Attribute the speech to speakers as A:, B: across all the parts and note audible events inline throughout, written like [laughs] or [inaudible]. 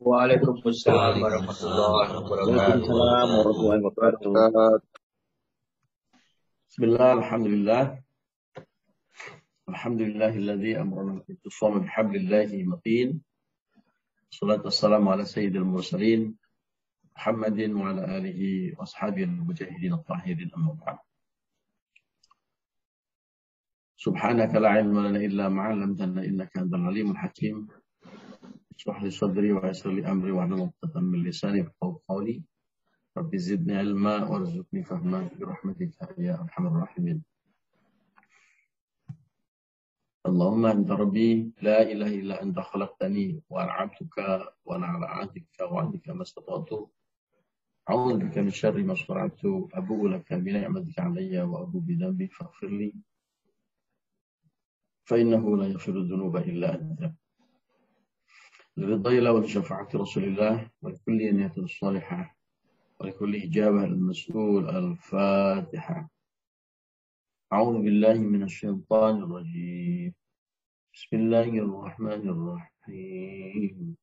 A: وعليكم السلام ورحمة
B: الله وبركاته.
C: بسم الله الحمد لله. الحمد لله الذي أمرنا بالاتصام بحبل الله متين الصلاة والسلام على سيد المرسلين محمد وعلى آله وأصحابه المجاهدين الطاهرين أما بعد. سبحانك لا علم لنا إلا ما علمتنا إنك أنت العليم الحكيم. اشرح لي صدري ويسر لي أمري واعلم عقدة من لساني يفقهوا قولي. رب زدني علما وارزقني فهما برحمتك يا أرحم الراحمين. اللهم أنت ربي لا إله إلا أنت خلقتني وأنا عبدك وأنا على عهدك وعهدك ما استطعت. أعوذ بك من شر ما شرعت أبوء لك بنعمتك علي وأبوء بذنبي فاغفر لي. فإنه لا يغفر الذنوب إلا أنت. الله ولشفاعة رسول الله ولكل نية صالحة ولكل إجابة المسؤول الفاتحة. أعوذ بالله من الشيطان الرجيم. بسم الله الرحمن الرحيم.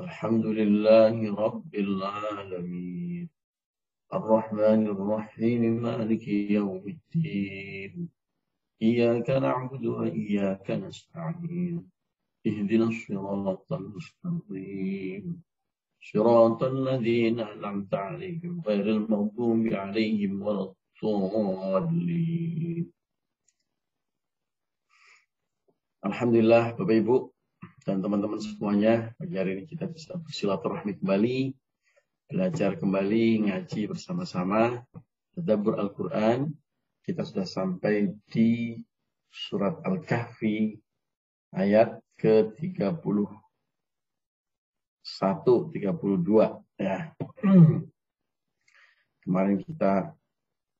C: الحمد لله رب العالمين. الرحمن الرحيم مالك يوم الدين. إياك نعبد وإياك نستعين. اهدنا الصراط المستقيم صراط الذين أنعمت عليهم غير المغضوب عليهم ولا الضالين Alhamdulillah Bapak Ibu dan teman-teman semuanya pagi hari ini kita bisa bersilaturahmi kembali belajar kembali ngaji bersama-sama tadabbur Al-Quran kita sudah sampai di surat Al-Kahfi ayat ke-31 32 ya kemarin kita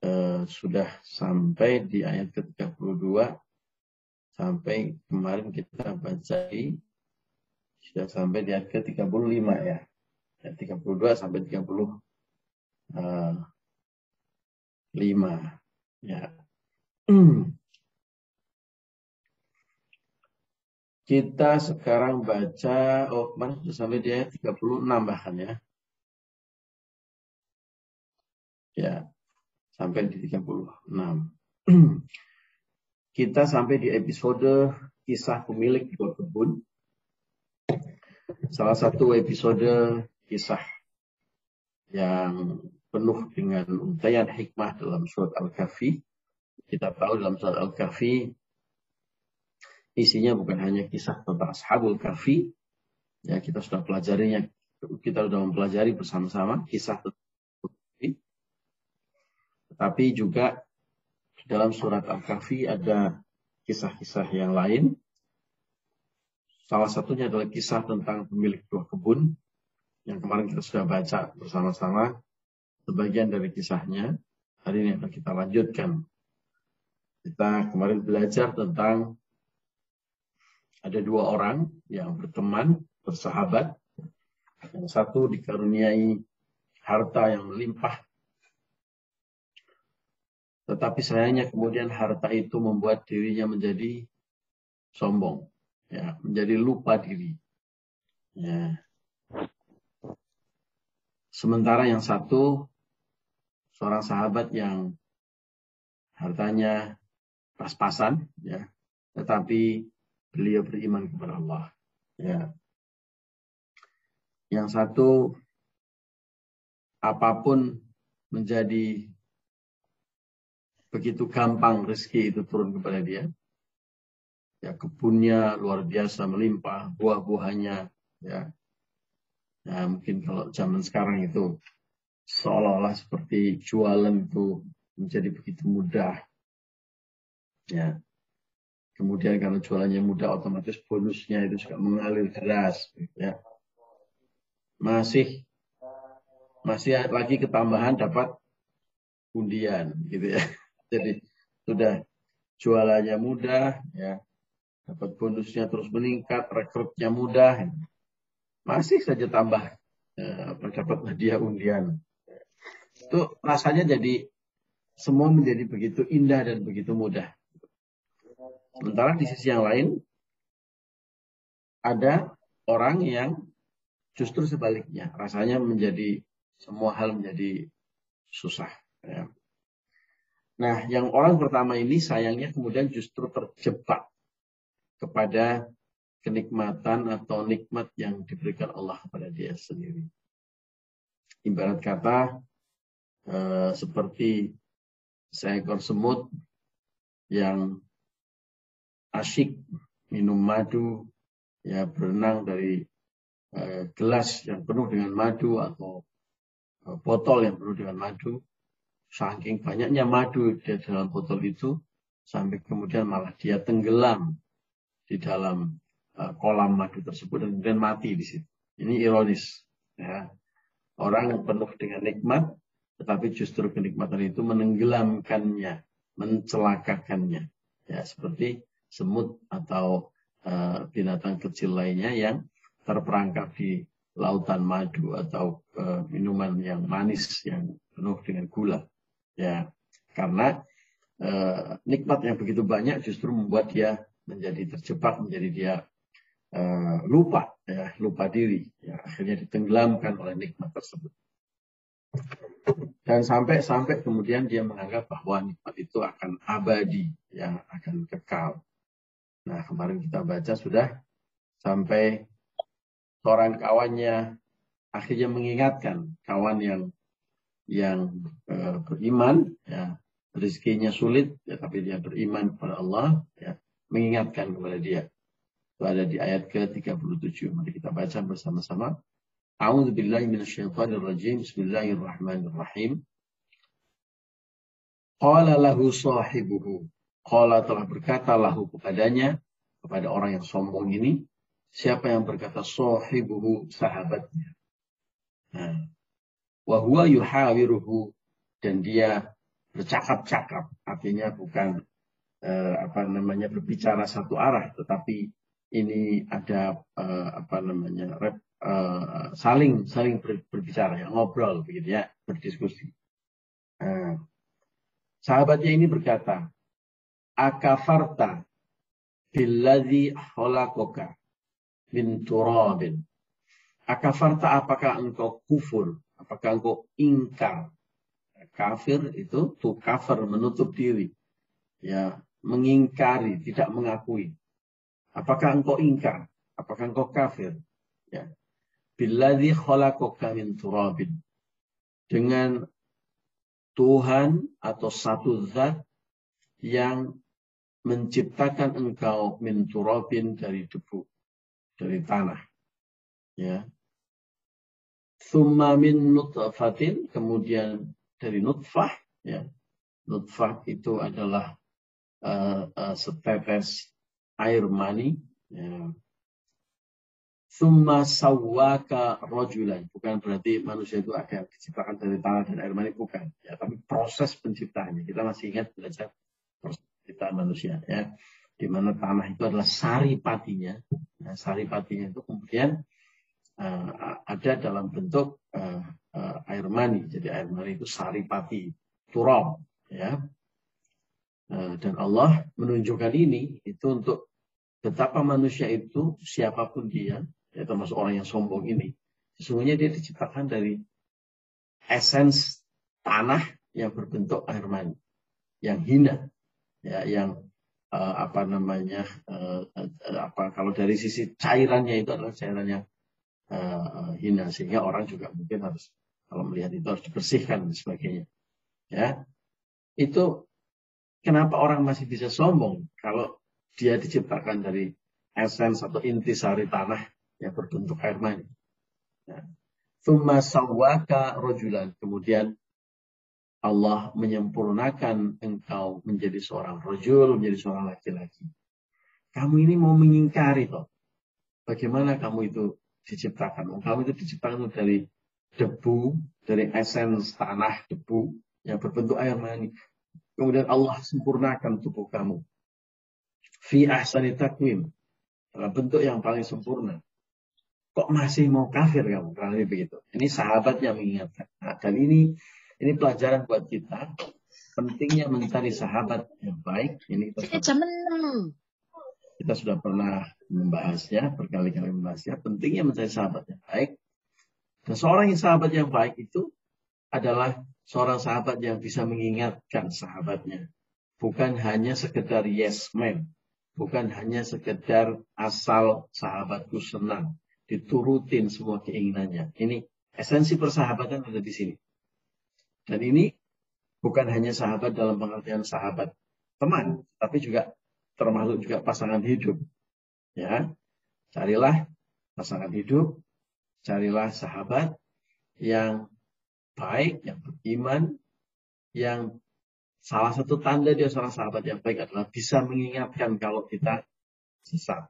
C: eh, sudah sampai di ayat ke-32 sampai kemarin kita baca sudah sampai di ayat ke-35 ya. Ayat 32 sampai 35. Uh, ya. [clears throat] Kita sekarang baca, oh kemarin sudah sampai di ayat 36 bahkan ya. Ya, sampai di 36. [clears throat] kita sampai di episode kisah pemilik dua kebun. Salah satu episode kisah yang penuh dengan untayan hikmah dalam surat Al-Kahfi. Kita tahu dalam surat Al-Kahfi isinya bukan hanya kisah tentang Ashabul Kahfi. Ya, kita sudah pelajarinya, kita sudah mempelajari bersama-sama kisah tentang Tetapi juga dalam surat Al-Kahfi ada kisah-kisah yang lain. Salah satunya adalah kisah tentang pemilik dua kebun yang kemarin kita sudah baca bersama-sama sebagian dari kisahnya. Hari ini akan kita lanjutkan. Kita kemarin belajar tentang ada dua orang yang berteman, bersahabat. Yang satu dikaruniai harta yang melimpah tetapi sayangnya kemudian harta itu membuat dirinya menjadi sombong, ya, menjadi lupa diri. Ya. Sementara yang satu seorang sahabat yang hartanya pas-pasan, ya, tetapi beliau beriman kepada Allah. Ya. Yang satu apa pun menjadi begitu gampang rezeki itu turun kepada dia. Ya kebunnya luar biasa melimpah, buah-buahnya ya. Ya mungkin kalau zaman sekarang itu seolah-olah seperti jualan itu menjadi begitu mudah. Ya. Kemudian karena jualannya mudah otomatis bonusnya itu juga mengalir deras ya. Masih masih lagi ketambahan dapat undian gitu ya. [laughs] Jadi sudah jualannya mudah, ya dapat bonusnya terus meningkat, rekrutnya mudah, masih saja tambah ya, dapat hadiah undian. Itu rasanya jadi semua menjadi begitu indah dan begitu mudah. Sementara di sisi yang lain ada orang yang justru sebaliknya rasanya menjadi semua hal menjadi susah. Ya. Nah, yang orang pertama ini sayangnya kemudian justru terjebak kepada kenikmatan atau nikmat yang diberikan Allah kepada dia sendiri. Ibarat kata eh, seperti seekor semut yang asyik minum madu, ya berenang dari eh, gelas yang penuh dengan madu atau eh, botol yang penuh dengan madu. Saking banyaknya madu di dalam botol itu, sampai kemudian malah dia tenggelam di dalam eh, kolam madu tersebut dan kemudian mati di situ. Ini ironis. Ya. Orang yang penuh dengan nikmat, tetapi justru kenikmatan itu menenggelamkannya, mencelakakannya. Ya, seperti semut atau uh, binatang kecil lainnya yang terperangkap di lautan madu atau uh, minuman yang manis yang penuh dengan gula. Ya, karena uh, nikmat yang begitu banyak justru membuat dia menjadi terjebak, menjadi dia lupa, ya, lupa diri. Ya, akhirnya ditenggelamkan oleh nikmat tersebut. Dan sampai-sampai kemudian dia menganggap bahwa nikmat itu akan abadi, yang akan kekal. Nah, kemarin kita baca sudah sampai seorang kawannya akhirnya mengingatkan kawan yang yang e, beriman ya. Rezekinya sulit ya tapi dia beriman kepada Allah ya. Mengingatkan kepada dia. Itu ada di ayat ke-37 mari kita baca bersama-sama. A'udzu billahi minasyaitonir rajim Bismillahirrahmanirrahim. Qala lahu sahibuhu Qala telah berkata lahu kepadanya, kepada orang yang sombong ini, siapa yang berkata sohibuhu sahabatnya. Nah, yuhawiruhu dan dia bercakap-cakap, artinya bukan eh, apa namanya berbicara satu arah, tetapi ini ada eh, apa namanya rep, eh, saling saling ber, berbicara, ya, ngobrol begitu ya, berdiskusi. Nah, sahabatnya ini berkata, akafarta billadhi khalaqaka min turabin. Akafarta apakah engkau kufur? Apakah engkau ingkar? Kafir itu to cover, menutup diri. Ya, mengingkari, tidak mengakui. Apakah engkau ingkar? Apakah engkau kafir? Ya. Billadhi khalaqaka min turabin. Dengan Tuhan atau satu zat yang menciptakan engkau min turabin dari debu, dari tanah. Ya. Thumma min nutfatin, kemudian dari nutfah, ya. Nutfah itu adalah uh, uh, setetes air mani. Ya. Thumma sawwaka rojulan. Bukan berarti manusia itu akan diciptakan dari tanah dan air mani, bukan. Ya, tapi proses penciptaannya. Kita masih ingat belajar proses kita manusia ya. Di mana tanah itu adalah saripatinya nah, saripatinya itu kemudian uh, ada dalam bentuk uh, uh, air mani. Jadi air mani itu saripati turab ya. Uh, dan Allah menunjukkan ini itu untuk betapa manusia itu siapa pun dia ya termasuk orang yang sombong ini sesungguhnya dia diciptakan dari esens tanah yang berbentuk air mani yang hina ya yang uh, apa namanya uh, uh, apa kalau dari sisi cairannya itu adalah cairan yang uh, hina sehingga orang juga mungkin harus kalau melihat itu harus dibersihkan dan sebagainya ya itu kenapa orang masih bisa sombong kalau dia diciptakan dari esens atau inti sari tanah yang berbentuk air mani. Ya. sawwaka rojulan. Kemudian Allah menyempurnakan engkau menjadi seorang rojul, menjadi seorang laki-laki. Kamu ini mau mengingkari toh. Bagaimana kamu itu diciptakan? Kamu itu diciptakan dari debu, dari esens tanah debu yang berbentuk air mani. Kemudian Allah sempurnakan tubuh kamu. Fi ahsani takwim. Bentuk yang paling sempurna. Kok masih mau kafir kamu? Kalau begitu. Ini sahabat yang mengingatkan. Nah, dan ini ini pelajaran buat kita. Pentingnya mencari sahabat yang baik. Ini kita...
D: jam 6.
C: kita sudah pernah membahasnya, berkali-kali membahasnya, pentingnya mencari sahabat yang baik. Dan seorang yang sahabat yang baik itu adalah seorang sahabat yang bisa mengingatkan sahabatnya. Bukan hanya sekedar yes man. Bukan hanya sekedar asal sahabatku senang. Diturutin semua keinginannya. Ini esensi persahabatan ada di sini. Dan ini bukan hanya sahabat dalam pengertian sahabat teman, tapi juga termasuk juga pasangan hidup. Ya, carilah pasangan hidup, carilah sahabat yang baik, yang beriman, yang salah satu tanda dia seorang sahabat yang baik adalah bisa mengingatkan kalau kita sesat.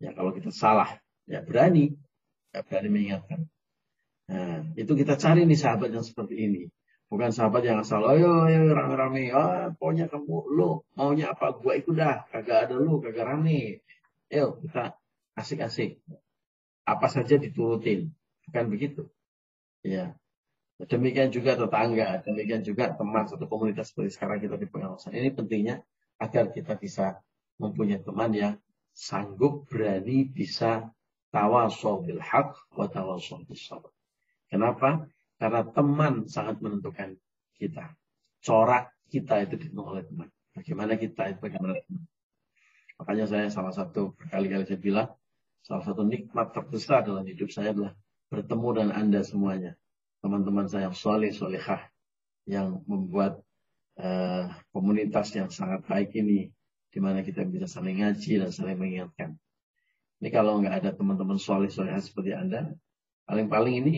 C: Ya, kalau kita salah, ya berani, ya berani mengingatkan. Nah, itu kita cari nih sahabat yang seperti ini. Bukan sahabat yang asal, ayo, ayo rame-rame, ah, pokoknya kamu, lu maunya apa, gua ikut dah, kagak ada lu, kagak rame. Ayo, kita asik-asik. Apa saja diturutin. Bukan begitu. Ya, Demikian juga tetangga, demikian juga teman satu komunitas seperti sekarang kita di pengawasan. Ini pentingnya agar kita bisa mempunyai teman yang sanggup, berani, bisa tawasau bil haq wa tawasau bis. Kenapa? Karena teman sangat menentukan kita. Corak kita itu ditentukan oleh teman. Bagaimana kita itu bagaimana teman. Makanya saya salah satu berkali-kali saya bilang, salah satu nikmat terbesar dalam hidup saya adalah bertemu dengan Anda semuanya teman-teman saya yang soleh solehah yang membuat uh, komunitas yang sangat baik ini di mana kita bisa saling ngaji dan saling mengingatkan. Ini kalau nggak ada teman-teman soleh solehah seperti anda, paling-paling ini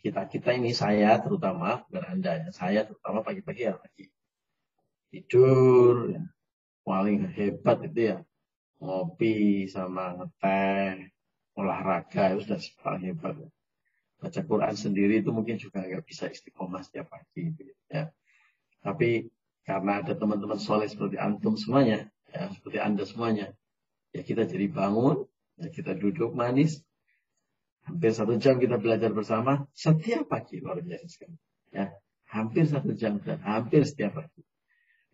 C: kita kita ini saya terutama dan anda ya saya terutama pagi-pagi ya lagi tidur ya. paling hebat itu ya ngopi sama ngeteh olahraga itu sudah paling hebat ya baca Quran sendiri itu mungkin juga nggak bisa istiqomah setiap pagi gitu ya. Tapi karena ada teman-teman soleh seperti antum semuanya, ya, seperti anda semuanya, ya kita jadi bangun, ya kita duduk manis, hampir satu jam kita belajar bersama setiap pagi luar biasa sekali. Ya, hampir satu jam dan hampir setiap pagi.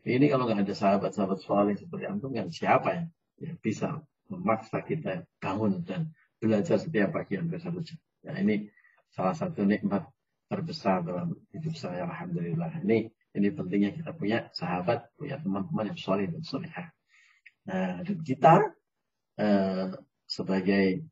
C: Ini kalau nggak ada sahabat-sahabat soleh seperti antum kan siapa ya, ya bisa memaksa kita bangun dan belajar setiap pagi hampir satu jam. Ya, ini salah satu nikmat terbesar dalam hidup saya alhamdulillah ini ini pentingnya kita punya sahabat punya teman-teman yang soleh dan solehah nah dan kita eh, sebagai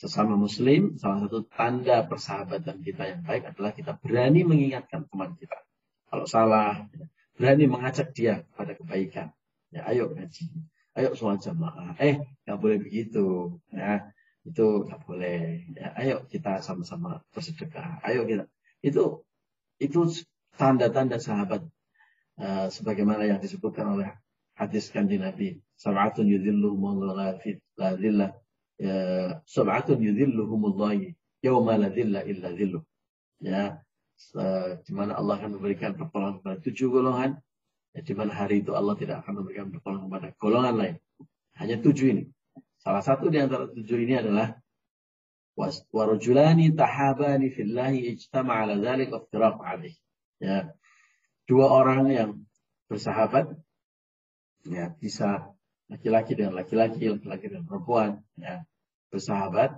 C: sesama muslim salah satu tanda persahabatan kita yang baik adalah kita berani mengingatkan teman kita. Kalau salah berani mengajak dia pada kebaikan. Ya ayo ngaji. Ayo sholat jamaah. Eh nggak boleh begitu. Ya itu nggak boleh. Ya, ayo kita sama-sama bersedekah. Ayo kita. Itu itu tanda-tanda sahabat uh, sebagaimana yang disebutkan oleh hadis kanji Nabi. Sab'atun dhilla ya, sab'atun yudhilluhumullahi yawma la dhilla illa dhilluh. Ya, di mana Allah akan memberikan pertolongan kepada tujuh golongan, ya, di mana hari itu Allah tidak akan memberikan pertolongan kepada golongan lain. Hanya tujuh ini. Salah satu di antara tujuh ini adalah warujulani tahabani fillahi ijtama ala dzalik iftiraq alaih. Ya. Dua orang yang bersahabat ya bisa laki-laki dengan laki-laki, laki-laki dengan perempuan ya. Bersahabat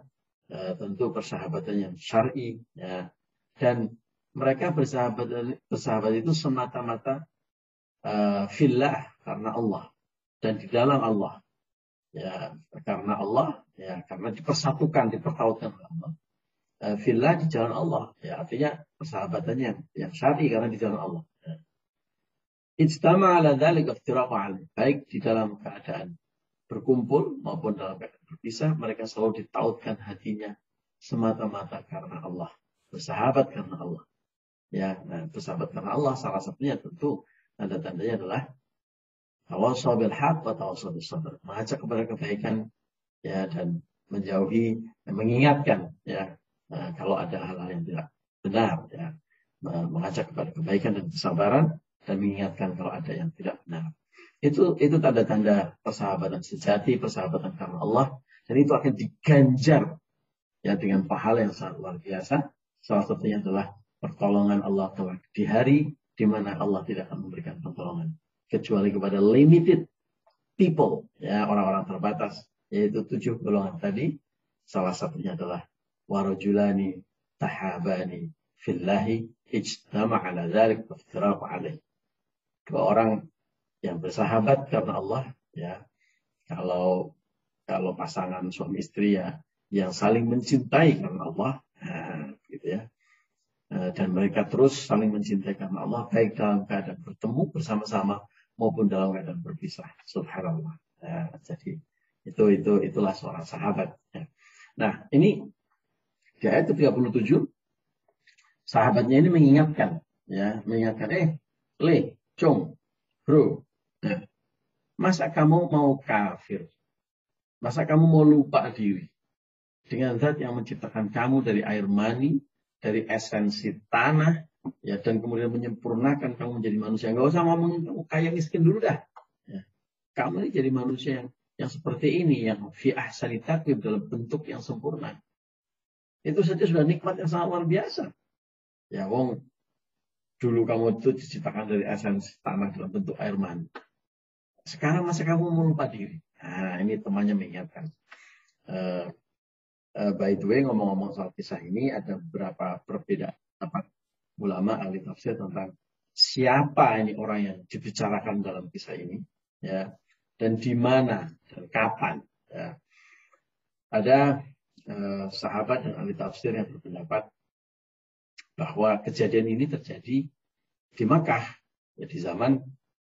C: ya, tentu persahabatan yang syar'i ya. Dan mereka bersahabat bersahabat itu semata-mata uh, karena Allah dan di dalam Allah ya karena Allah ya karena dipersatukan dipertautkan oleh Allah villa di jalan Allah ya artinya persahabatannya yang, yang syar'i karena di jalan Allah ya. Ijtama ala dhalik baik di dalam keadaan berkumpul maupun dalam keadaan berpisah mereka selalu ditautkan hatinya semata-mata karena Allah bersahabat karena Allah ya nah, bersahabat karena Allah salah satunya tentu tanda-tandanya adalah Tawasau bil haq wa tawasau bis sabr. Mengajak kepada kebaikan ya dan menjauhi dan mengingatkan ya nah, kalau ada hal-hal yang tidak benar ya mengajak kepada kebaikan dan kesabaran dan mengingatkan kalau ada yang tidak benar. Itu itu tanda-tanda persahabatan sejati, persahabatan karena Allah dan itu akan diganjar ya dengan pahala yang sangat luar biasa. Salah satunya adalah pertolongan Allah di hari di mana Allah tidak akan memberikan pertolongan kecuali kepada limited people, ya orang-orang terbatas, yaitu tujuh golongan tadi. Salah satunya adalah warajulani tahabani fillahi ijtama ala dzalik alaih. Dua orang yang bersahabat karena Allah ya. Kalau kalau pasangan suami istri ya yang saling mencintai karena Allah nah, gitu ya. Eh, dan mereka terus saling mencintai karena Allah baik dalam keadaan bertemu bersama-sama maupun dalam keadaan berpisah. Subhanallah. Ya, jadi itu itu itulah seorang sahabat. Ya. Nah ini di ayat 37 sahabatnya ini mengingatkan ya mengingatkan eh le cung bro nah, masa kamu mau kafir masa kamu mau lupa diri dengan zat yang menciptakan kamu dari air mani dari esensi tanah ya dan kemudian menyempurnakan kamu menjadi manusia nggak usah ngomong kamu kaya miskin dulu dah ya. kamu ini jadi manusia yang yang seperti ini yang fi ahsani dalam bentuk yang sempurna itu saja sudah nikmat yang sangat luar biasa Ya wong dulu kamu itu diciptakan dari esensi tanah dalam bentuk air mani. Sekarang masa kamu mau lupa diri? Nah, ini temannya mengingatkan. Uh, uh, by the way, ngomong-ngomong soal kisah ini, ada beberapa perbedaan tempat ulama ahli tafsir tentang siapa ini orang yang dibicarakan dalam kisah ini, ya, dan di mana dan kapan. Ya. Ada uh, sahabat dan ahli tafsir yang berpendapat bahwa kejadian ini terjadi di Makkah ya, di zaman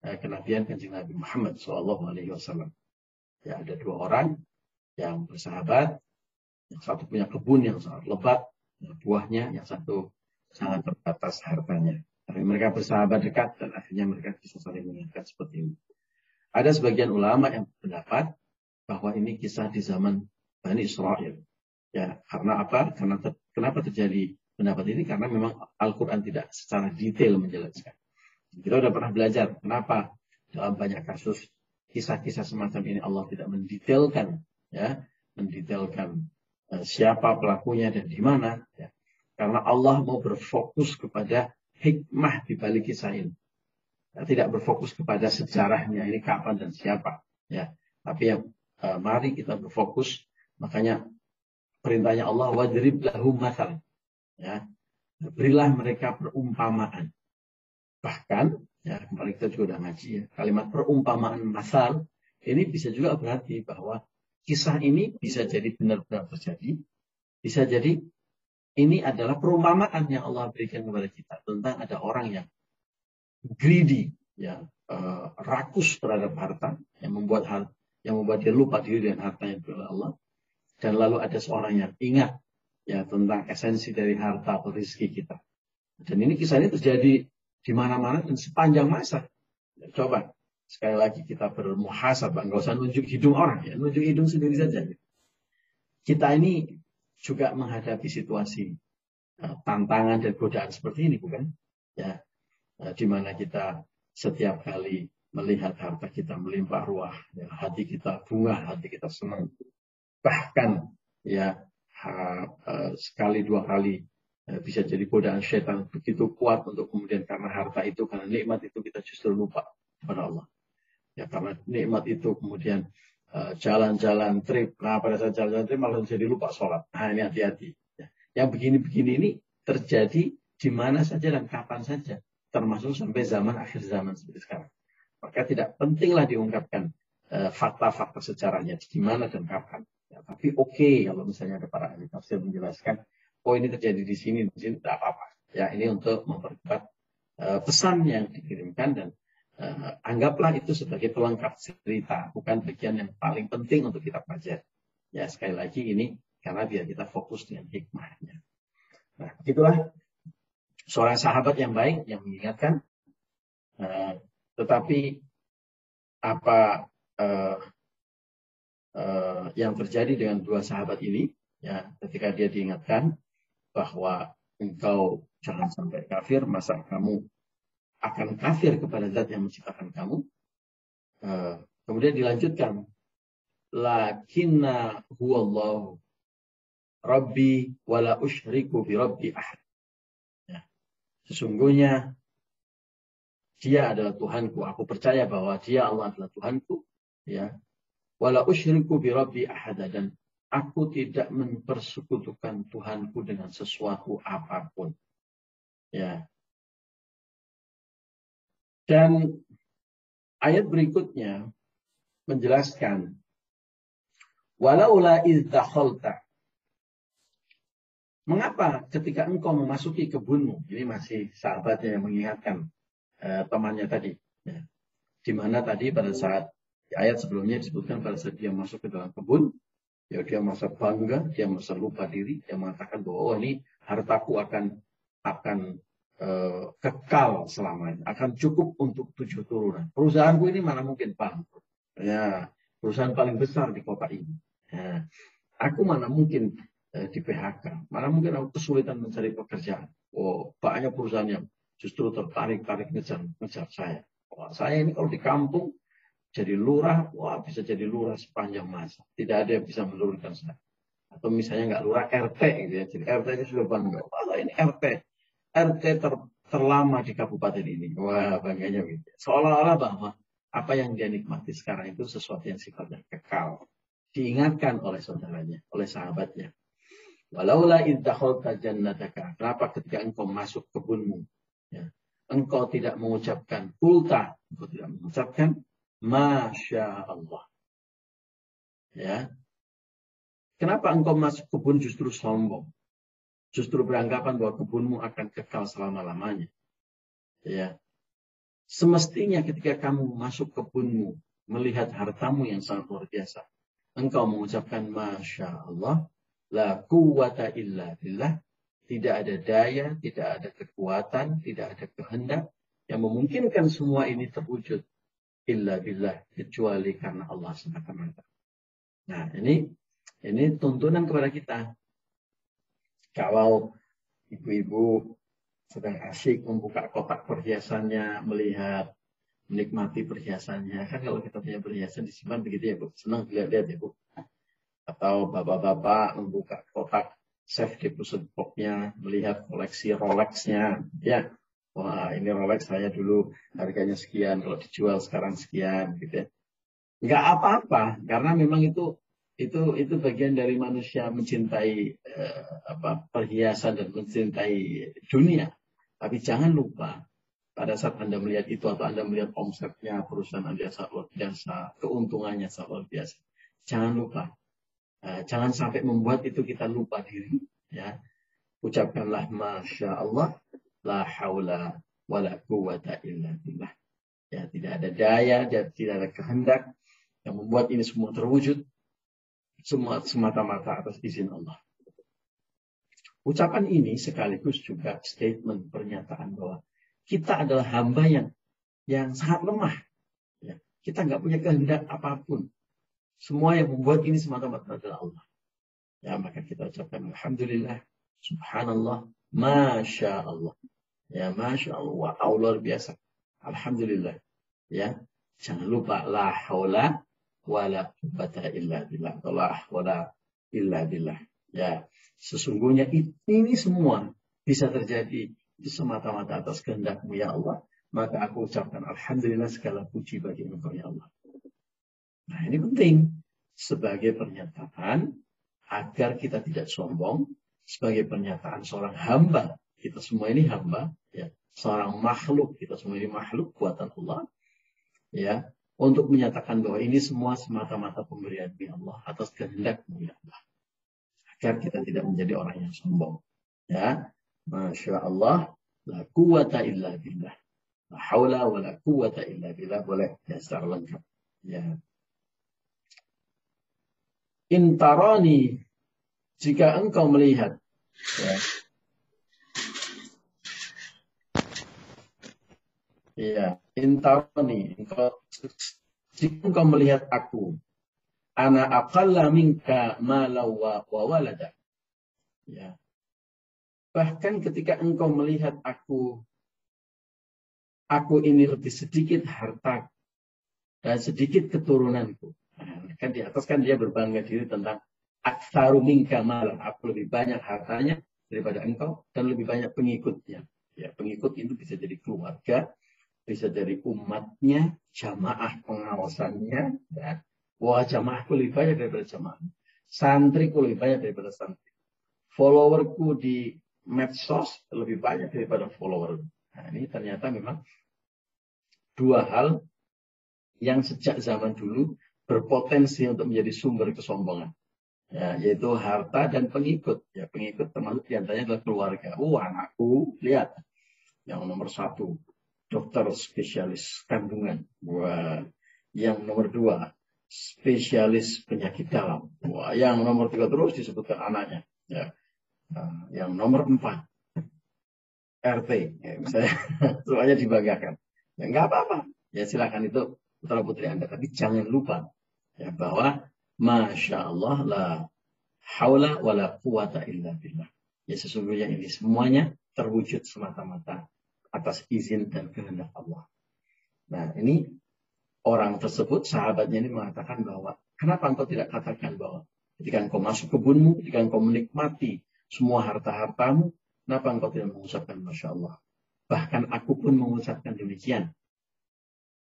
C: eh, kenabian kanjeng Nabi Muhammad Shallallahu Alaihi Wasallam. Ya ada dua orang yang bersahabat, yang satu punya kebun yang sangat lebat, ya, buahnya, yang satu sangat terbatas hartanya. Tapi mereka bersahabat dekat dan akhirnya mereka bisa saling mengingatkan seperti ini. Ada sebagian ulama yang berpendapat bahwa ini kisah di zaman Bani Israel. Ya, karena apa? Karena ter, kenapa terjadi pendapat ini karena memang Al-Quran tidak secara detail menjelaskan. Kita sudah pernah belajar kenapa dalam banyak kasus kisah-kisah semacam ini Allah tidak mendetailkan, ya, mendetailkan uh, siapa pelakunya dan di mana, ya. Karena Allah mau berfokus kepada hikmah di balik kisah ini. Ya, tidak berfokus kepada sejarahnya ini kapan dan siapa, ya. Tapi yang uh, mari kita berfokus, makanya perintahnya Allah wadrib lahum masal Ya, berilah mereka perumpamaan. Bahkan, ya kemarin kita juga sudah ngaji ya, kalimat perumpamaan masal ini bisa juga berarti bahwa kisah ini bisa jadi benar-benar terjadi, bisa jadi ini adalah perumpamaan yang Allah berikan kepada kita tentang ada orang yang greedy, ya uh, rakus terhadap harta, yang membuat hal yang membuat dia lupa diri dan harta yang oleh Allah. Dan lalu ada seorang yang ingat ya tentang esensi dari harta atau rezeki kita. Dan ini kisah ini terjadi di mana-mana dan sepanjang masa. Coba sekali lagi kita bermuhasabah, nggak usah nunjuk hidung orang ya, nunjuk hidung sendiri saja. Kita ini juga menghadapi situasi uh, tantangan dan godaan seperti ini, bukan? Ya, uh, di mana kita setiap kali melihat harta kita melimpah ruah, ya, hati kita bunga, hati kita senang. Bahkan ya uh, sekali dua kali bisa jadi godaan setan begitu kuat untuk kemudian karena harta itu karena nikmat itu kita justru lupa kepada Allah. Ya karena nikmat itu kemudian jalan-jalan uh, trip. Nah pada saat jalan-jalan trip malah jadi lupa sholat. Nah ini hati-hati. Ya. yang begini-begini ini terjadi di mana saja dan kapan saja. Termasuk sampai zaman akhir zaman seperti sekarang. Maka tidak pentinglah diungkapkan fakta-fakta uh, sejarahnya di mana dan kapan. Ya, tapi oke okay, kalau misalnya ada para ahli tafsir menjelaskan, oh ini terjadi di sini, di sini tidak apa-apa. Ya ini untuk memperkuat uh, pesan yang dikirimkan dan uh, anggaplah itu sebagai pelengkap cerita, bukan bagian yang paling penting untuk kita pelajari. Ya sekali lagi ini karena biar kita fokus dengan hikmahnya. Nah, itulah seorang sahabat yang baik yang mengingatkan, uh, tetapi apa uh, uh, yang terjadi dengan dua sahabat ini, ya, ketika dia diingatkan bahwa engkau jangan sampai kafir, masa kamu akan kafir kepada zat yang menciptakan kamu. Uh, kemudian dilanjutkan, lakinna huwallahu rabbi wala usyriku bi rabbi ahad. Ya. Sesungguhnya dia adalah Tuhanku. Aku percaya bahwa dia Allah adalah Tuhanku Ya. Wala usyriku bi rabbi ahada dan aku tidak mempersekutukan Tuhanku dengan sesuatu apa pun. Ya. Dan ayat berikutnya menjelaskan walaula iz Mengapa ketika engkau memasuki kebunmu, ini masih sahabatnya yang mengingatkan eh, temannya tadi, ya. di mana tadi pada saat ayat sebelumnya disebutkan pada saat dia masuk ke dalam kebun, ya dia merasa bangga, dia merasa lupa diri, dia mengatakan bahwa oh ini hartaku akan akan eh, kekal selamanya, akan cukup untuk tujuh turunan. Perusahaanku ini mana mungkin bangkrut. Ya, perusahaan paling besar di kota ini. Ya, aku mana mungkin eh, di PHK. Mana mungkin aku kesulitan mencari pekerjaan. Oh, banyak perusahaan yang justru tertarik-tarik ngejar, ngejar saya. Wah, saya ini kalau di kampung jadi lurah, wah bisa jadi lurah sepanjang masa. Tidak ada yang bisa menurunkan saya. Atau misalnya nggak lurah RT gitu ya. Jadi RT ini sudah bangga. Wah ini RT. RT ter, terlama di kabupaten ini. Wah bangganya gitu. Seolah-olah bahwa apa yang dia nikmati sekarang itu sesuatu yang sifatnya kekal. Diingatkan oleh saudaranya, oleh sahabatnya. Walaula iddakhalta jannataka. Kenapa ketika engkau masuk kebunmu? Ya. Engkau tidak mengucapkan kulta. Engkau tidak mengucapkan Masya Allah. Ya. Kenapa engkau masuk kebun justru sombong? Justru beranggapan bahwa kebunmu akan kekal selama-lamanya. Ya. Semestinya ketika kamu masuk kebunmu, melihat hartamu yang sangat luar biasa, engkau mengucapkan Masya Allah, La quwata illa billah. Tidak ada daya, tidak ada kekuatan, tidak ada kehendak yang memungkinkan semua ini terwujud. Illa billah. Kecuali karena Allah semata-mata. Nah ini ini tuntunan kepada kita. Kalau ibu-ibu sedang asik membuka kotak perhiasannya, melihat menikmati perhiasannya. Kan kalau kita punya perhiasan disimpan begitu ya Bu. Senang dilihat-lihat ya Bu atau bapak-bapak membuka kotak safe deposit box-nya, melihat koleksi Rolex-nya, ya. Wah, ini Rolex saya dulu harganya sekian, kalau dijual sekarang sekian, gitu ya. Nggak apa-apa, karena memang itu itu itu bagian dari manusia mencintai eh, apa perhiasan dan mencintai dunia. Tapi jangan lupa pada saat Anda melihat itu atau Anda melihat omsetnya perusahaan Anda sangat luar biasa, keuntungannya sangat luar biasa. Jangan lupa Eh, jangan sampai membuat itu kita lupa diri. Ya. Ucapkanlah Masya Allah, la haula wa la quwata illa billah. Ya, tidak ada daya, tidak ada kehendak yang membuat ini semua terwujud. Semua semata-mata atas izin Allah. Ucapan ini sekaligus juga statement pernyataan bahwa kita adalah hamba yang yang sangat lemah. Ya, kita nggak punya kehendak apa pun. Semua yang membuat ini semata-mata adalah Allah. Ya, maka kita ucapkan Alhamdulillah, Subhanallah, Masya Allah. Ya, Masya Allah, wa luar biasa. Alhamdulillah. Ya, jangan lupa la haula wala quwwata illa billah. La haula illa billah. Ya, sesungguhnya ini semua bisa terjadi di semata-mata atas kehendakmu ya Allah. Maka aku ucapkan Alhamdulillah segala puji bagi engkau ya Allah. Nah ini penting sebagai pernyataan agar kita tidak sombong, sebagai pernyataan seorang hamba. Kita semua ini hamba, ya, seorang makhluk. Kita semua ini makhluk buatan Allah, ya, untuk menyatakan bahwa ini semua semata-mata pemberian Allah atas kehendak Allah. Agar kita tidak menjadi orang yang sombong. Ya, masya Allah, la quwata illa billah. La haula wa la quwata illa billah. Boleh ya secara lengkap. Ya, intaroni jika engkau melihat ya, ya intaroni engkau jika engkau melihat aku ana aqalla minka mala wa walada ya bahkan ketika engkau melihat aku aku ini lebih sedikit harta dan sedikit keturunanku kan di atas kan dia berbangga diri tentang aksaru minka malam. Aku lebih banyak hartanya daripada engkau dan lebih banyak pengikutnya. Ya, pengikut itu bisa jadi keluarga, bisa dari umatnya, jamaah pengawasannya, ya. Wah lebih banyak daripada jamaah. Lebih banyak daripada santri. Followerku di medsos lebih banyak daripada follower. Nah, ini ternyata memang dua hal yang sejak zaman dulu berpotensi untuk menjadi sumber kesombongan. Ya, yaitu harta dan pengikut. Ya, pengikut termasuk di antaranya adalah keluarga. Oh, anakku, lihat. Yang nomor satu, dokter spesialis kandungan. Wah, yang nomor dua, spesialis penyakit dalam. Wah, yang nomor tiga terus disebutkan anaknya. Ya. Nah, yang nomor empat, RT. Ya, misalnya, [laughs] semuanya dibanggakan. Ya, nggak apa-apa. Ya, silakan itu putra putri Anda. Tapi jangan lupa ya, bahwa Masya Allah la haula wa la quwata illa billah. Ya sesungguhnya ini semuanya terwujud semata-mata atas izin dan kehendak Allah. Nah ini orang tersebut, sahabatnya ini mengatakan bahwa kenapa engkau tidak katakan bahwa ketika engkau masuk kebunmu, ketika engkau menikmati semua harta-hartamu, kenapa engkau tidak mengucapkan Masya Allah. Bahkan aku pun mengucapkan demikian.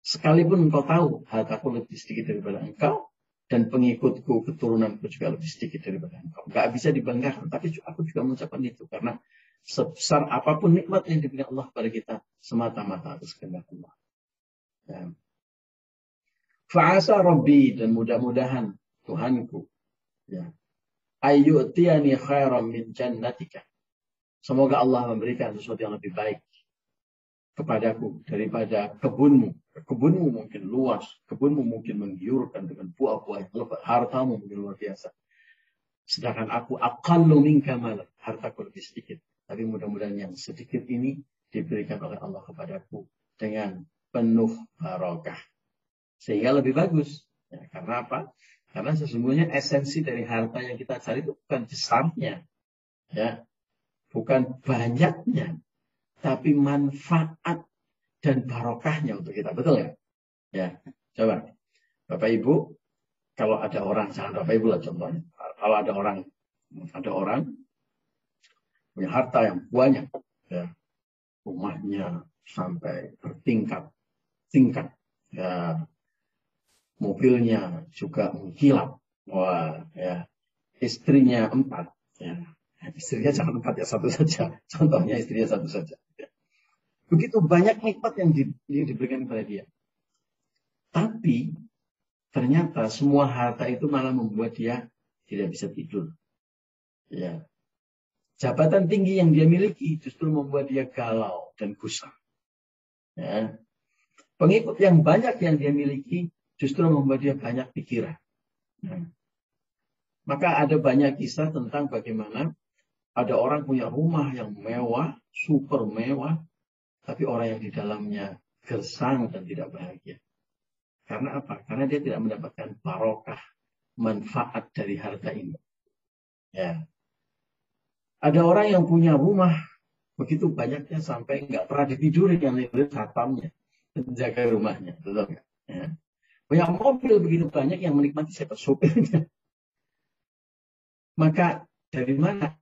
C: Sekalipun engkau tahu hartaku lebih sedikit daripada engkau, dan pengikutku, keturunanku juga lebih sedikit daripada engkau. Gak bisa dibanggakan, tapi aku juga mengucapkan itu. Karena sebesar apa pun nikmat yang diberikan Allah kepada kita, semata-mata atas kehendak Allah. Ya. Fa'asa Rabbi dan mudah-mudahan Tuhanku. Ya. Ayyu'tiyani khairan min jannatika. Semoga Allah memberikan sesuatu yang lebih baik kepadaku daripada kebunmu. Kebunmu mungkin luas, kebunmu mungkin menggiurkan dengan buah-buah yang lebat, hartamu mungkin luar biasa. Sedangkan aku akan minka malah, hartaku lebih sedikit. Tapi mudah-mudahan yang sedikit ini diberikan oleh Allah kepadaku dengan penuh barokah. Sehingga lebih bagus. Ya, karena apa? Karena sesungguhnya esensi dari harta yang kita cari itu bukan besarnya. Ya, bukan banyaknya, tapi manfaat dan barokahnya untuk kita. Betul ya? Ya, coba. Bapak Ibu, kalau ada orang, jangan Bapak Ibu lah contohnya. Kalau ada orang, ada orang punya harta yang banyak, ya, rumahnya sampai bertingkat, tingkat, ya, mobilnya juga mengkilap, wah, ya, istrinya empat, ya, istrinya jangan empat ya satu saja, [laughs] contohnya istrinya satu saja. Begitu banyak nikmat yang, di, yang diberikan kepada dia. Tapi ternyata semua harta itu malah membuat dia tidak bisa tidur. Ya. Jabatan tinggi yang dia miliki justru membuat dia galau dan gusar. Ya. Pengikut yang banyak yang dia miliki justru membuat dia banyak pikiran. Ya. Maka ada banyak kisah tentang bagaimana ada orang punya rumah yang mewah, super mewah, tapi orang yang di dalamnya gersang dan tidak bahagia. Karena apa? Karena dia tidak mendapatkan barokah, manfaat dari harta ini. Ya. Ada orang yang punya rumah begitu banyaknya sampai nggak pernah ditiduri yang lihat satpamnya, menjaga rumahnya, betul nggak? Ya. Punya mobil begitu banyak yang menikmati siapa sopirnya. Maka dari mana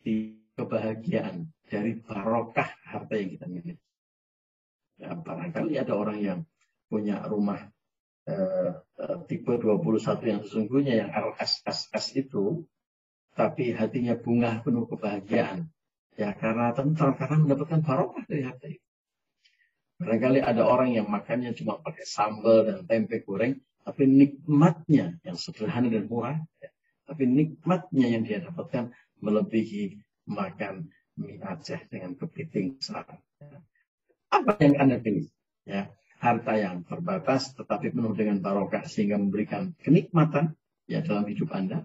C: di kebahagiaan dari barokah harta yang kita miliki. Ya, barangkali ada orang yang punya rumah eh, eh tipe 21 yang sesungguhnya yang RSSS itu, tapi hatinya bunga penuh kebahagiaan. Ya karena tentang karena mendapatkan barokah dari harta itu. Barangkali ada orang yang makannya cuma pakai sambal dan tempe goreng, tapi nikmatnya yang sederhana dan murah, ya, tapi nikmatnya yang dia dapatkan melebihi makan mie Aceh dengan kepiting saat. Apa yang Anda pilih? Ya, harta yang terbatas tetapi penuh dengan barokah sehingga memberikan kenikmatan ya dalam hidup Anda.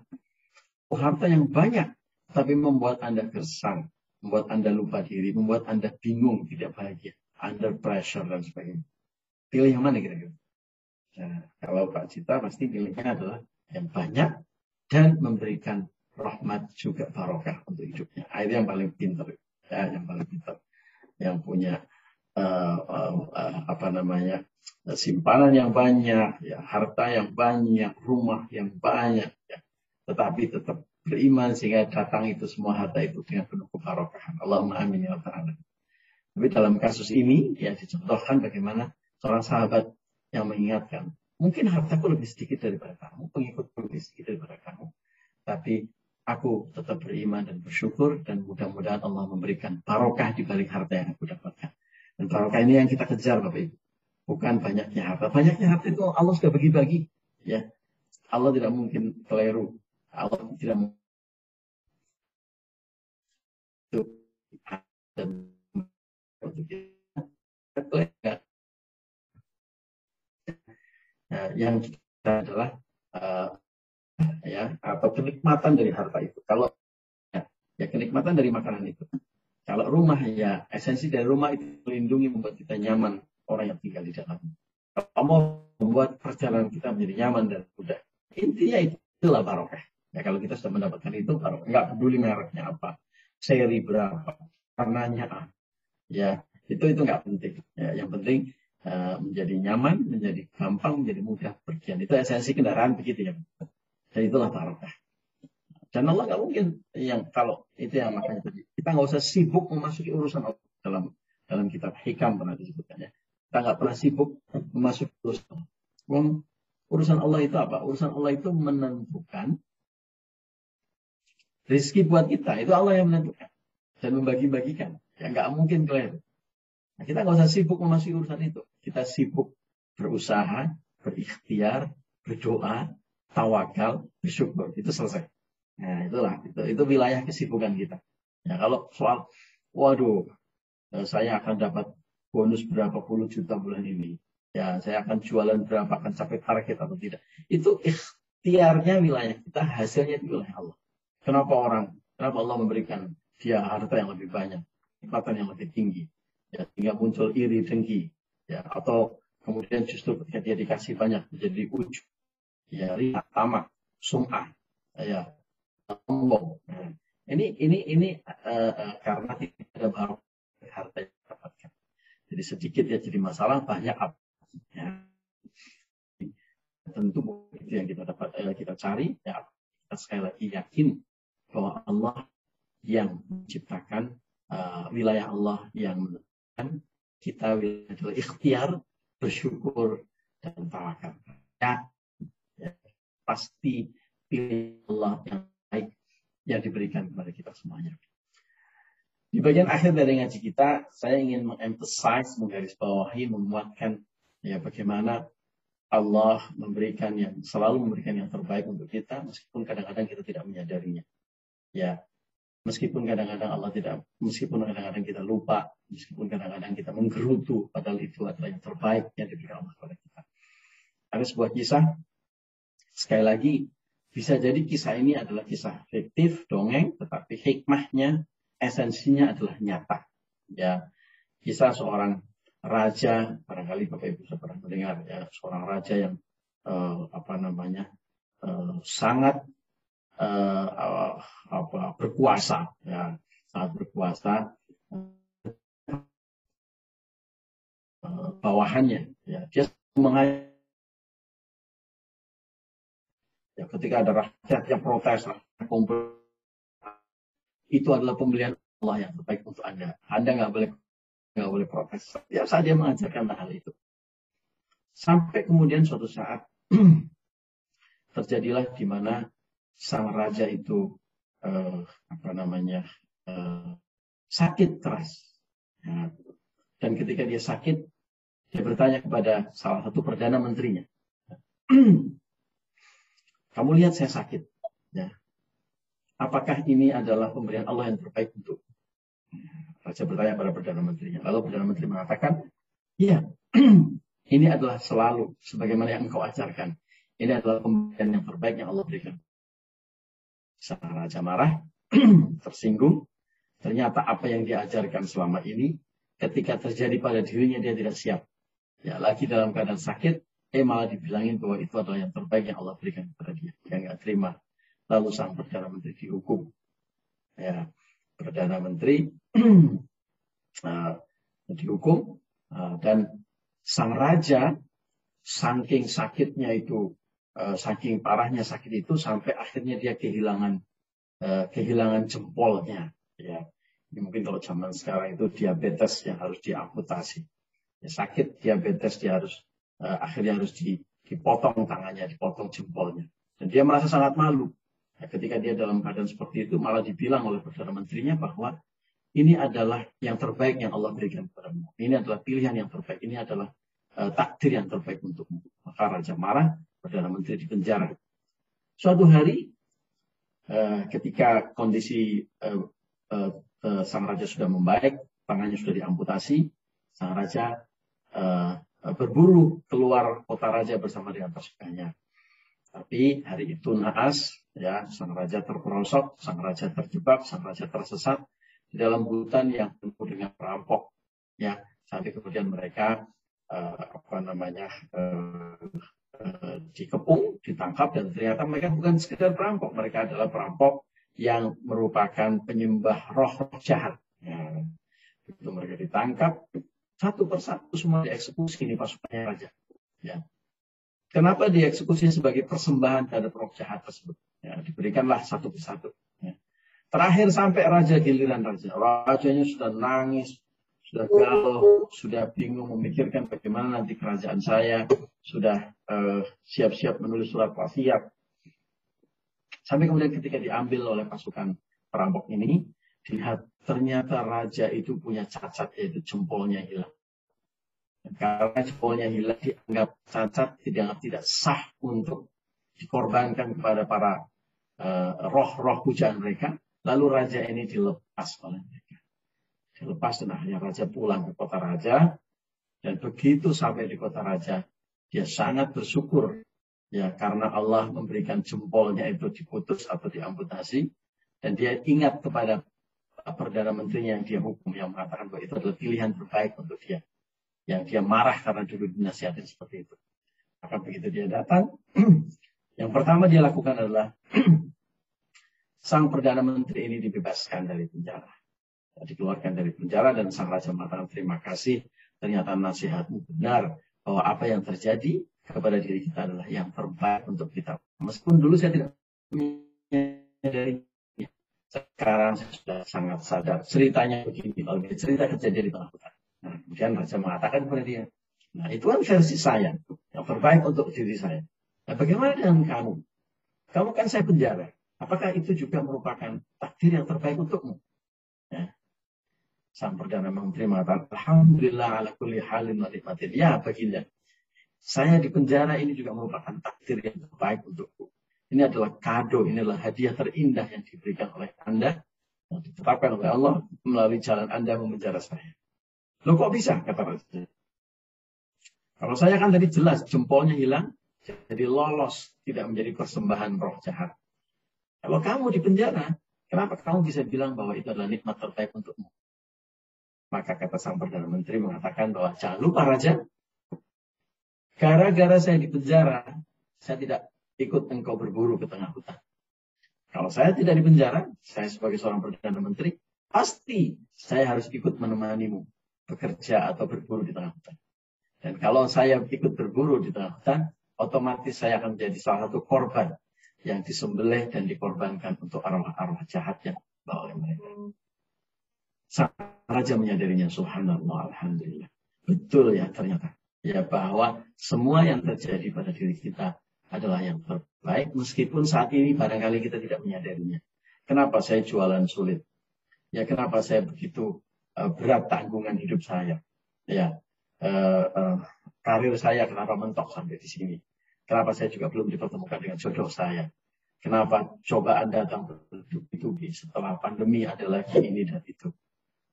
C: Harta yang banyak tapi membuat Anda gersang, membuat Anda lupa diri, membuat Anda bingung, tidak bahagia, under pressure dan sebagainya. Pilih yang mana kira-kira? Nah, kalau Pak Cita pasti pilihnya adalah yang banyak dan memberikan rahmat juga barokah untuk hidupnya. Itu yang paling pintar, ya, yang paling pintar, yang punya uh, uh, uh, apa namanya simpanan yang banyak, ya, harta yang banyak, rumah yang banyak, ya. Tetapi tetap beriman sehingga datang itu semua harta itu dengan penuh kebarokahan. Allahumma amin ya rabbal Tapi dalam kasus ini ya dicontohkan bagaimana seorang sahabat yang mengingatkan, mungkin hartaku lebih sedikit daripada kamu, pengikutku lebih sedikit daripada kamu, tapi aku tetap beriman dan bersyukur dan mudah-mudahan Allah memberikan barokah di balik harta yang aku dapatkan. Dan barokah ini yang kita kejar Bapak Ibu. Bukan banyaknya harta. Banyaknya harta itu Allah sudah bagi-bagi. Ya, Allah tidak mungkin keliru. Allah tidak dan nah, yang kita adalah uh, ya atau kenikmatan dari harta itu. Kalau ya, ya kenikmatan dari makanan itu. Kalau rumah ya esensi dari rumah itu melindungi membuat kita nyaman orang yang tinggal di dalam. Kalau mau membuat perjalanan kita menjadi nyaman dan mudah. Intinya itulah barokah. Ya kalau kita sudah mendapatkan itu barokah. Enggak peduli mereknya apa, seri berapa, warnanya apa. Ya itu itu nggak penting. Ya, yang penting uh, menjadi nyaman, menjadi gampang, menjadi mudah pergian. Itu esensi kendaraan begitu ya. Dan itulah barokah. Dan Allah nggak mungkin yang kalau itu yang makanya tadi kita nggak usah sibuk memasuki urusan Allah dalam dalam kitab hikam pernah disebutkan ya. Kita nggak pernah sibuk memasuki urusan Allah. Urusan Allah itu apa? Urusan Allah itu menentukan rezeki buat kita. Itu Allah yang menentukan dan membagi-bagikan. Ya nggak mungkin kalian. Nah, kita nggak usah sibuk memasuki urusan itu. Kita sibuk berusaha, berikhtiar, berdoa, tawakal, bersyukur. Itu selesai. Nah, itulah itu, itu wilayah kesibukan kita. Ya, kalau soal waduh, eh, saya akan dapat bonus berapa puluh juta bulan ini. Ya, saya akan jualan berapa, akan capai target atau tidak. Itu ikhtiarnya wilayah kita, hasilnya di wilayah Allah. Kenapa orang, kenapa Allah memberikan dia harta yang lebih banyak, kekuatan yang lebih tinggi, ya, sehingga muncul iri dengki, ya, atau kemudian justru ketika dia dikasih banyak menjadi ujub, ya, riak, tamak, sum'ah, ya, sombong. Nah, ini ini ini uh, uh, karena tidak ada baru harta yang dapatkan. Jadi sedikit ya jadi masalah, banyak apa? Ya. Tentu itu yang kita dapat uh, kita cari. Ya sekali lagi yakin bahwa Allah yang menciptakan uh, wilayah Allah yang menentukan kita wilayah ikhtiar, bersyukur dan tawakal. Ya, ya, pasti pilih Allah yang yang diberikan kepada kita semuanya. Di bagian akhir dari ngaji kita, saya ingin mengemphasize, menggarisbawahi, menguatkan ya bagaimana Allah memberikan yang selalu memberikan yang terbaik untuk kita, meskipun kadang-kadang kita tidak menyadarinya. Ya, meskipun kadang-kadang Allah tidak, meskipun kadang-kadang kita lupa, meskipun kadang-kadang kita menggerutu, padahal itu adalah yang terbaik yang diberikan Allah kepada kita. Ada sebuah kisah, sekali lagi bisa jadi kisah ini adalah kisah fiktif, dongeng, tetapi hikmahnya, esensinya adalah nyata. Ya, kisah seorang raja, barangkali Bapak Ibu sudah pernah mendengar ya, seorang raja yang uh, apa namanya uh, sangat uh, apa berkuasa, ya, sangat berkuasa. Uh, bawahannya, ya, dia mengajar Ya, ketika ada rakyat yang protes, itu adalah pembelian Allah yang terbaik untuk Anda. Anda nggak boleh nggak boleh protes. Ya saja mengajarkan hal itu. Sampai kemudian suatu saat [clears throat] terjadilah di mana sang raja itu eh, apa namanya eh, sakit keras. Ya. Dan ketika dia sakit, dia bertanya kepada salah satu perdana menterinya. [clears throat] Kamu lihat saya sakit. Ya. Apakah ini adalah pemberian Allah yang terbaik untuk Raja bertanya pada Perdana Menterinya. Lalu Perdana Menteri mengatakan, iya, [clears throat] ini adalah selalu sebagaimana yang engkau ajarkan. Ini adalah pemberian yang terbaik yang Allah berikan. Sang Raja marah, [clears throat] tersinggung. Ternyata apa yang diajarkan selama ini, ketika terjadi pada dirinya dia tidak siap. Ya, lagi dalam keadaan sakit, eh malah dibilangin bahwa itu adalah yang terbaik yang Allah berikan kepada dia. Dia nggak terima. Lalu sang Perdana Menteri dihukum. Ya, Perdana Menteri uh, [clears throat] dihukum uh, dan sang raja saking sakitnya itu saking parahnya sakit itu sampai akhirnya dia kehilangan uh, kehilangan jempolnya ya Ini mungkin kalau zaman sekarang itu diabetes yang harus diamputasi. Ya, sakit diabetes dia harus uh, akhirnya harus dipotong tangannya, dipotong jempolnya. Dan dia merasa sangat malu. Ya, ketika dia dalam keadaan seperti itu malah dibilang oleh Perdana Menterinya bahwa ini adalah yang terbaik yang Allah berikan kepadamu. Ini adalah pilihan yang terbaik. Ini adalah takdir yang terbaik untukmu. Maka Raja marah, Perdana Menteri dipenjara. Suatu hari uh, ketika kondisi uh, uh, uh, sang raja sudah membaik, tangannya sudah diamputasi, sang raja uh, berburu keluar kota raja bersama dengan pasukannya. Tapi hari itu naas, ya sang raja terperosok, sang raja terjebak, sang raja tersesat di dalam hutan yang penuh dengan perampok, ya sampai kemudian mereka uh, apa namanya uh, dikepung, ditangkap dan ternyata mereka bukan sekedar perampok, mereka adalah perampok yang merupakan penyembah roh-roh jahat. Ya. Itu mereka ditangkap satu persatu semua dieksekusi ini pasukannya raja. Ya. Kenapa dieksekusi sebagai persembahan terhadap roh jahat tersebut? Ya, diberikanlah satu persatu. Ya. Terakhir sampai raja giliran raja. Rajanya sudah nangis, sudah galau, sudah bingung memikirkan bagaimana nanti kerajaan saya, sudah eh, siap-siap uh, menulis surat wasiat. Sampai kemudian ketika diambil oleh pasukan perampok ini, dilihat ternyata raja itu punya cacat yaitu jempolnya hilang. Karena jempolnya hilang dianggap cacat, dianggap tidak sah untuk dikorbankan kepada para roh-roh uh, pujaan mereka. Lalu raja ini dilepas oleh mereka. Dilepas akhirnya raja pulang ke kota raja. Dan begitu sampai di kota raja, dia sangat bersyukur ya karena Allah memberikan jempolnya itu diputus atau diamputasi dan dia ingat kepada perdana menterinya yang dia hukum yang mengatakan bahwa itu adalah pilihan terbaik untuk dia yang dia marah karena dulu dinasihatin seperti itu maka begitu dia datang [clears throat] yang pertama dia lakukan adalah [clears throat] sang perdana menteri ini dibebaskan dari penjara dikeluarkan dari penjara dan sang raja mengatakan terima kasih ternyata nasihatmu benar bahwa apa yang terjadi kepada diri kita adalah yang terbaik untuk kita. Meskipun dulu saya tidak menyadari, sekarang saya sudah sangat sadar. Ceritanya begini, kalau cerita kejadian di tengah hutan. Nah, kemudian Raja mengatakan kepada dia, nah itu kan versi saya, yang terbaik untuk diri saya. Nah bagaimana dengan kamu? Kamu kan saya penjara. Apakah itu juga merupakan takdir yang terbaik untukmu? Ya. Sang Perdana Menteri mengatakan, Alhamdulillah ala kulli halin wa Ya, baginda. Saya di penjara ini juga merupakan takdir yang terbaik untukku. Ini adalah kado, ini adalah hadiah terindah yang diberikan oleh Anda, yang ditetapkan oleh Allah melalui jalan Anda memenjara saya. Loh kok bisa, kata Rasul. Kalau saya kan tadi jelas, jempolnya hilang, jadi lolos, tidak menjadi persembahan roh jahat. Kalau kamu di penjara, kenapa kamu bisa bilang bahwa itu adalah nikmat terbaik untukmu? Maka kata sang Perdana Menteri mengatakan bahwa jangan lupa Raja, Gara-gara saya di penjara, saya tidak ikut engkau berburu ke tengah hutan. Kalau saya tidak di penjara, saya sebagai seorang Perdana Menteri, pasti saya harus ikut menemanimu bekerja atau berburu di tengah hutan. Dan kalau saya ikut berburu di tengah hutan, otomatis saya akan menjadi salah satu korban yang disembelih dan dikorbankan untuk arwah-arwah jahat yang dibawa oleh mereka. Raja menyadarinya, subhanallah, alhamdulillah. Betul ya ternyata ya bahwa semua yang terjadi pada diri kita adalah yang terbaik meskipun saat ini barangkali kita tidak menyadarinya. Kenapa saya jualan sulit? Ya kenapa saya begitu uh, berat tanggungan hidup saya? Ya uh, uh, karir saya kenapa mentok sampai di sini? Kenapa saya juga belum dipertemukan dengan jodoh saya? Kenapa cobaan datang bertubi-tubi setelah pandemi ada lagi ini dan itu?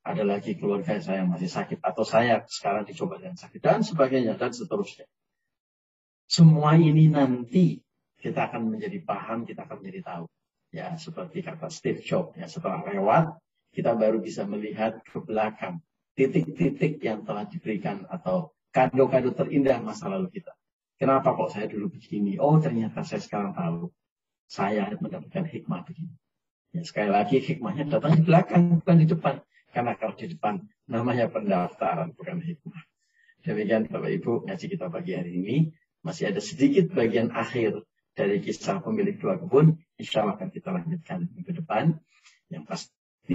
C: Ada lagi keluarga saya yang masih sakit atau saya sekarang dicoba dengan sakit dan sebagainya dan seterusnya. Semua ini nanti kita akan menjadi paham, kita akan menjadi tahu. Ya, seperti kata Steve Jobs, ya setelah lewat kita baru bisa melihat ke belakang titik-titik yang telah diberikan atau kado-kado terindah masa lalu kita. Kenapa kok saya dulu begini? Oh, ternyata saya sekarang tahu. Saya mendapatkan hikmah begini. Ya, sekali lagi hikmahnya datang di belakang, bukan di depan. Karena kalau di depan namanya pendaftaran bukan hikmah. Demikian Bapak Ibu ngaji kita pagi hari ini. Masih ada sedikit bagian akhir dari kisah pemilik dua kebun. Insya Allah akan kita lanjutkan minggu depan. Yang pasti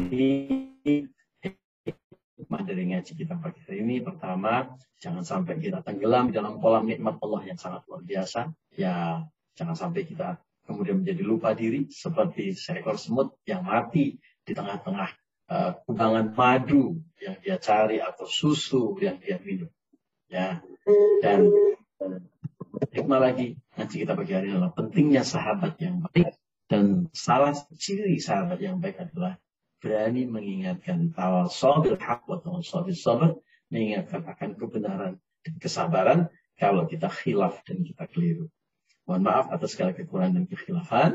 C: ngaji kita pagi hari ini. Pertama, jangan sampai kita tenggelam dalam kolam nikmat Allah yang sangat luar biasa. Ya, jangan sampai kita kemudian menjadi lupa diri seperti seekor semut yang mati di tengah-tengah uh, madu yang dia cari atau susu yang dia minum. Ya, dan uh, hikmah lagi nanti kita bagi hari adalah pentingnya sahabat yang baik dan salah ciri sahabat yang baik adalah berani mengingatkan tawassul bil haq wa tawassul bis sabr, mengingatkan akan kebenaran dan kesabaran kalau kita khilaf dan kita keliru. Mohon maaf atas segala kekurangan dan kekhilafan.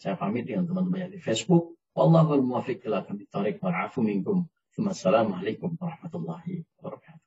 C: Saya pamit dengan teman-teman yang di Facebook. Wallahul muwaffiq ila aqwamit thoriq wal afu minkum. Assalamualaikum warahmatullahi wabarakatuh.